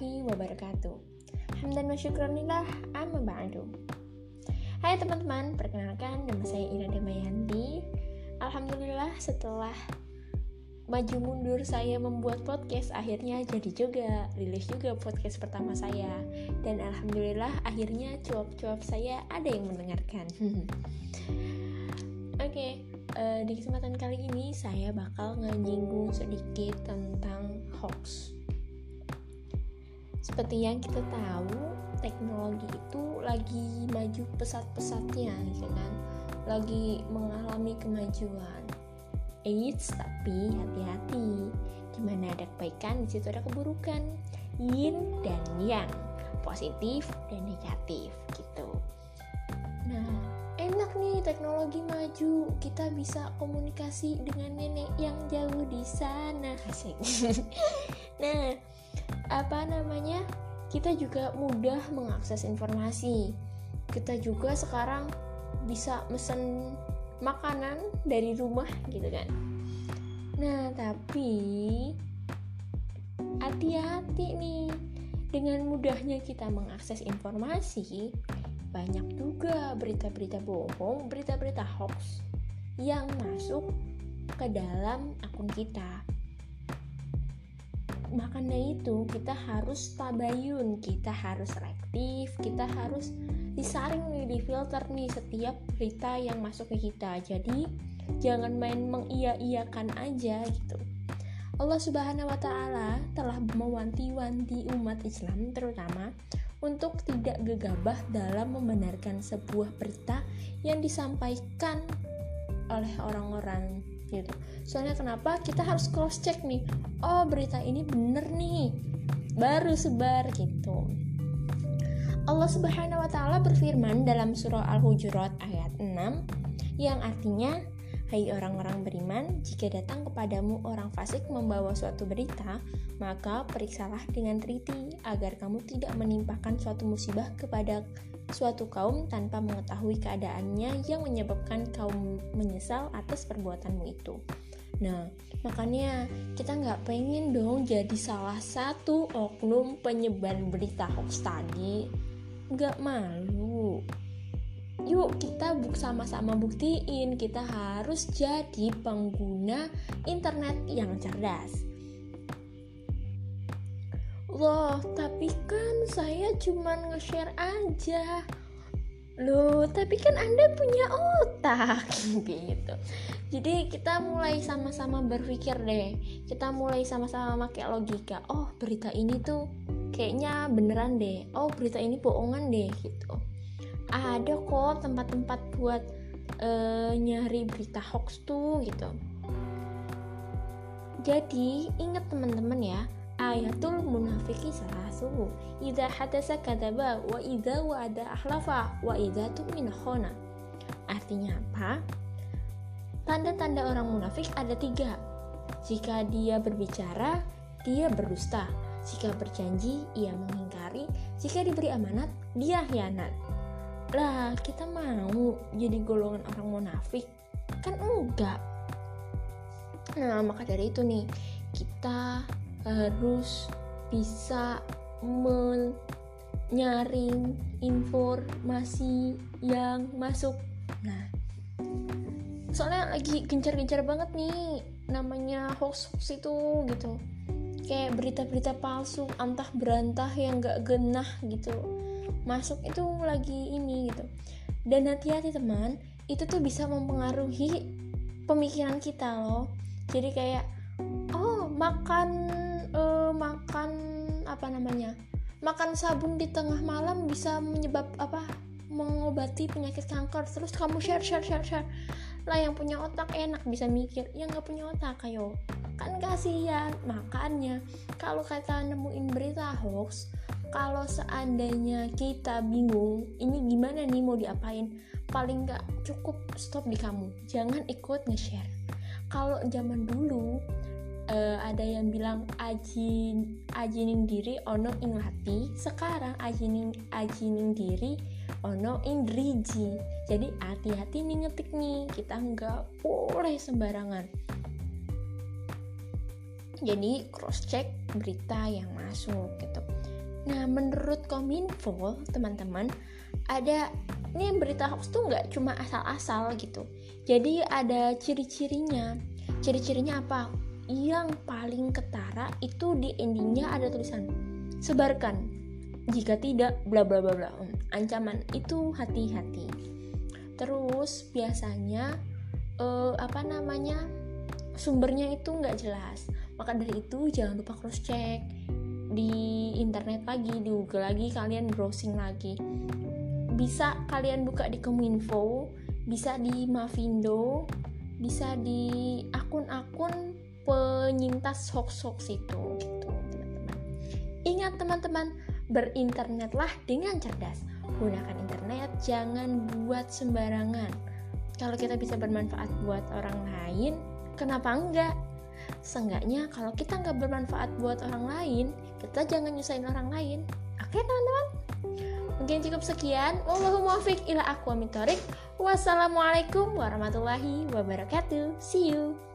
warahmatullahi wabarakatuh. Hamdan wa syukranillah amma ba'du. Hai teman-teman, perkenalkan nama saya Ira Damayanti. Alhamdulillah setelah maju mundur saya membuat podcast akhirnya jadi juga rilis juga podcast pertama saya. Dan alhamdulillah akhirnya cuap-cuap saya ada yang mendengarkan. Oke okay, eh, di kesempatan kali ini saya bakal ngejinggung sedikit tentang hoax seperti yang kita tahu teknologi itu lagi maju pesat-pesatnya gitu kan lagi mengalami kemajuan Eits, tapi hati-hati. Di mana ada kebaikan, di situ ada keburukan. Yin dan yang, positif dan negatif gitu. Nah, enak nih teknologi maju. Kita bisa komunikasi dengan nenek yang jauh di sana. Asik. nah, apa namanya? Kita juga mudah mengakses informasi. Kita juga sekarang bisa mesen makanan dari rumah gitu kan nah tapi hati-hati nih dengan mudahnya kita mengakses informasi banyak juga berita-berita bohong berita-berita hoax yang masuk ke dalam akun kita makanya itu kita harus tabayun kita harus reaktif kita harus disaring nih di filter nih setiap berita yang masuk ke kita. Jadi jangan main mengiya-iyakan aja gitu. Allah Subhanahu wa taala telah mewanti-wanti umat Islam terutama untuk tidak gegabah dalam membenarkan sebuah berita yang disampaikan oleh orang-orang gitu. Soalnya kenapa? Kita harus cross check nih. Oh berita ini bener nih. Baru sebar gitu. Allah Subhanahu wa taala berfirman dalam surah Al-Hujurat ayat 6 yang artinya Hai orang-orang beriman, jika datang kepadamu orang fasik membawa suatu berita, maka periksalah dengan teliti agar kamu tidak menimpakan suatu musibah kepada suatu kaum tanpa mengetahui keadaannya yang menyebabkan kaum menyesal atas perbuatanmu itu. Nah, makanya kita nggak pengen dong jadi salah satu oknum penyebar berita hoax tadi. Nggak malu yuk kita buk sama-sama buktiin kita harus jadi pengguna internet yang cerdas. Loh tapi kan saya cuman nge-share aja. Loh tapi kan anda punya otak. Gitu. Jadi kita mulai sama-sama berpikir deh. Kita mulai sama-sama pakai logika. Oh berita ini tuh kayaknya beneran deh. Oh berita ini bohongan deh gitu ada kok tempat-tempat buat uh, nyari berita hoax tuh gitu. Jadi ingat teman-teman ya ayatul munafiki salah suhu idza hadasa kadaba wa idza wa'ada ahlafa wa idza tu'mina khona. Artinya apa? Tanda-tanda orang munafik ada tiga. Jika dia berbicara dia berdusta. Jika berjanji ia mengingkari. Jika diberi amanat dia hianat lah kita mau jadi golongan orang munafik? Kan enggak. Nah maka dari itu nih kita harus bisa menyaring informasi yang masuk. Nah soalnya lagi gencar-gencar banget nih namanya hoax hoax itu gitu. Kayak berita-berita palsu antah berantah yang gak genah gitu masuk itu lagi ini gitu. Dan hati-hati teman itu tuh bisa mempengaruhi pemikiran kita loh. Jadi kayak oh makan uh, makan apa namanya makan sabun di tengah malam bisa menyebab apa mengobati penyakit kanker. Terus kamu share share share share. Lah yang punya otak enak bisa mikir yang nggak punya otak ayo kan kasihan makanya kalau kata nemuin berita hoax kalau seandainya kita bingung ini gimana nih mau diapain paling nggak cukup stop di kamu. Jangan ikut nge-share. Kalau zaman dulu uh, ada yang bilang ajin ajining diri ono ing hati. Sekarang ajining ajining diri ono ing driji. Jadi hati-hati nih ngetik nih. Kita nggak boleh sembarangan jadi cross check berita yang masuk gitu Nah, menurut Kominfo, teman-teman, ada ini berita hoax tuh nggak cuma asal-asal gitu. Jadi ada ciri-cirinya. Ciri-cirinya apa? Yang paling ketara itu di endingnya ada tulisan sebarkan. Jika tidak, bla bla bla bla. Hmm, ancaman itu hati-hati. Terus biasanya uh, apa namanya sumbernya itu nggak jelas. Maka dari itu jangan lupa cross check di internet lagi di Google lagi kalian browsing lagi. Bisa kalian buka di Kominfo bisa di Mavindo bisa di akun-akun penyintas hoax-hoax itu gitu teman-teman. Ingat teman-teman berinternetlah dengan cerdas. Gunakan internet jangan buat sembarangan. Kalau kita bisa bermanfaat buat orang lain kenapa enggak Seenggaknya kalau kita nggak bermanfaat buat orang lain, kita jangan nyusahin orang lain. Oke teman-teman? Mungkin cukup sekian. Wallahu ila Wassalamualaikum warahmatullahi wabarakatuh. See you.